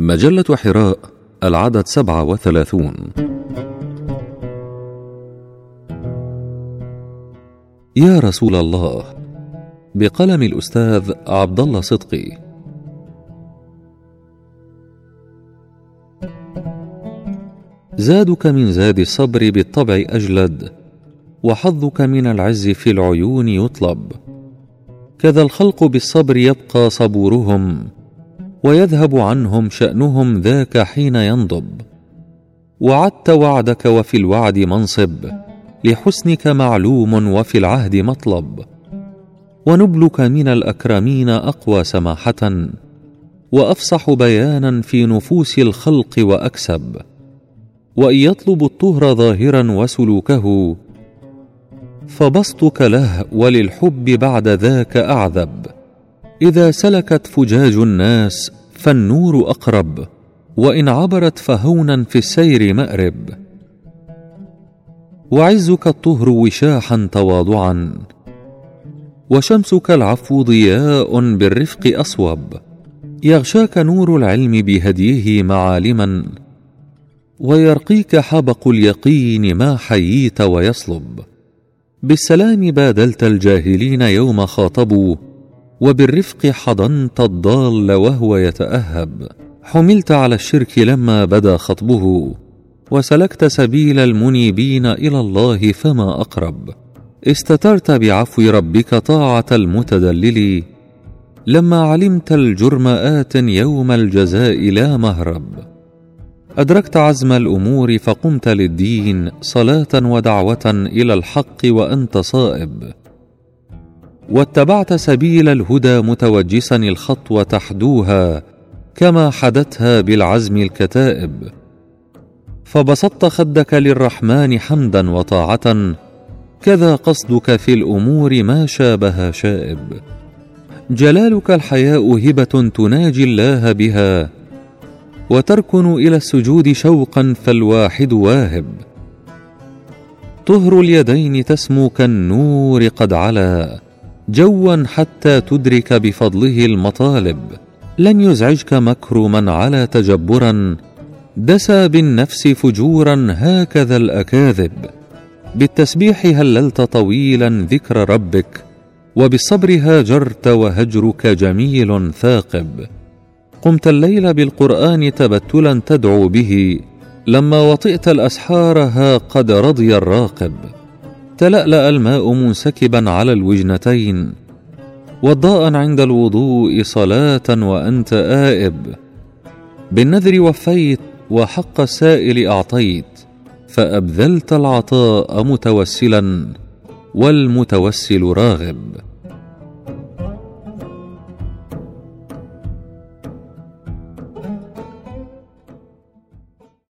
مجلة حراء العدد سبعة وثلاثون. يا رسول الله بقلم الأستاذ عبد الله صدقي. زادك من زاد الصبر بالطبع أجلد وحظك من العز في العيون يطلب. كذا الخلق بالصبر يبقى صبورهم ويذهب عنهم شأنهم ذاك حين ينضب. وعدت وعدك وفي الوعد منصب لحسنك معلوم وفي العهد مطلب. ونبلك من الأكرمين أقوى سماحة وأفصح بيانا في نفوس الخلق وأكسب. وإن يطلب الطهر ظاهرا وسلوكه فبسطك له وللحب بعد ذاك أعذب. إذا سلكت فجاج الناس فالنور أقرب وإن عبرت فهونا في السير مأرب. وعزك الطهر وشاحا تواضعا وشمسك العفو ضياء بالرفق أصوب. يغشاك نور العلم بهديه معالما ويرقيك حبق اليقين ما حييت ويصلب. بالسلام بادلت الجاهلين يوم خاطبوا وبالرفق حضنت الضال وهو يتأهب. حملت على الشرك لما بدا خطبه وسلكت سبيل المنيبين إلى الله فما أقرب. استترت بعفو ربك طاعة المتدلل. لما علمت الجرم آت يوم الجزاء لا مهرب. أدركت عزم الأمور فقمت للدين صلاة ودعوة إلى الحق وأنت صائب. واتبعت سبيل الهدى متوجسا الخطوة تحدوها كما حدتها بالعزم الكتائب. فبسطت خدك للرحمن حمدا وطاعه كذا قصدك في الأمور ما شابه شائب. جلالك الحياء هبة تناجي الله بها وتركن إلى السجود شوقا فالواحد واهب. طهر اليدين تسمو كالنور قد علا جوا حتى تدرك بفضله المطالب. لن يزعجك مكر من علا تجبرا. دسى بالنفس فجورا هكذا الأكاذب. بالتسبيح هللت طويلا ذكر ربك وبالصبر هاجرت وهجرك جميل ثاقب. قمت الليل بالقرآن تبتلا تدعو به لما وطئت الأسحار ها قد رضي الراقب. تلألأ الماء منسكبا على الوجنتين وضاء عند الوضوء صلاة وأنت آئب. بالنذر وفيت وحق السائل أعطيت فأبذلت العطاء متوسلا والمتوسل راغب.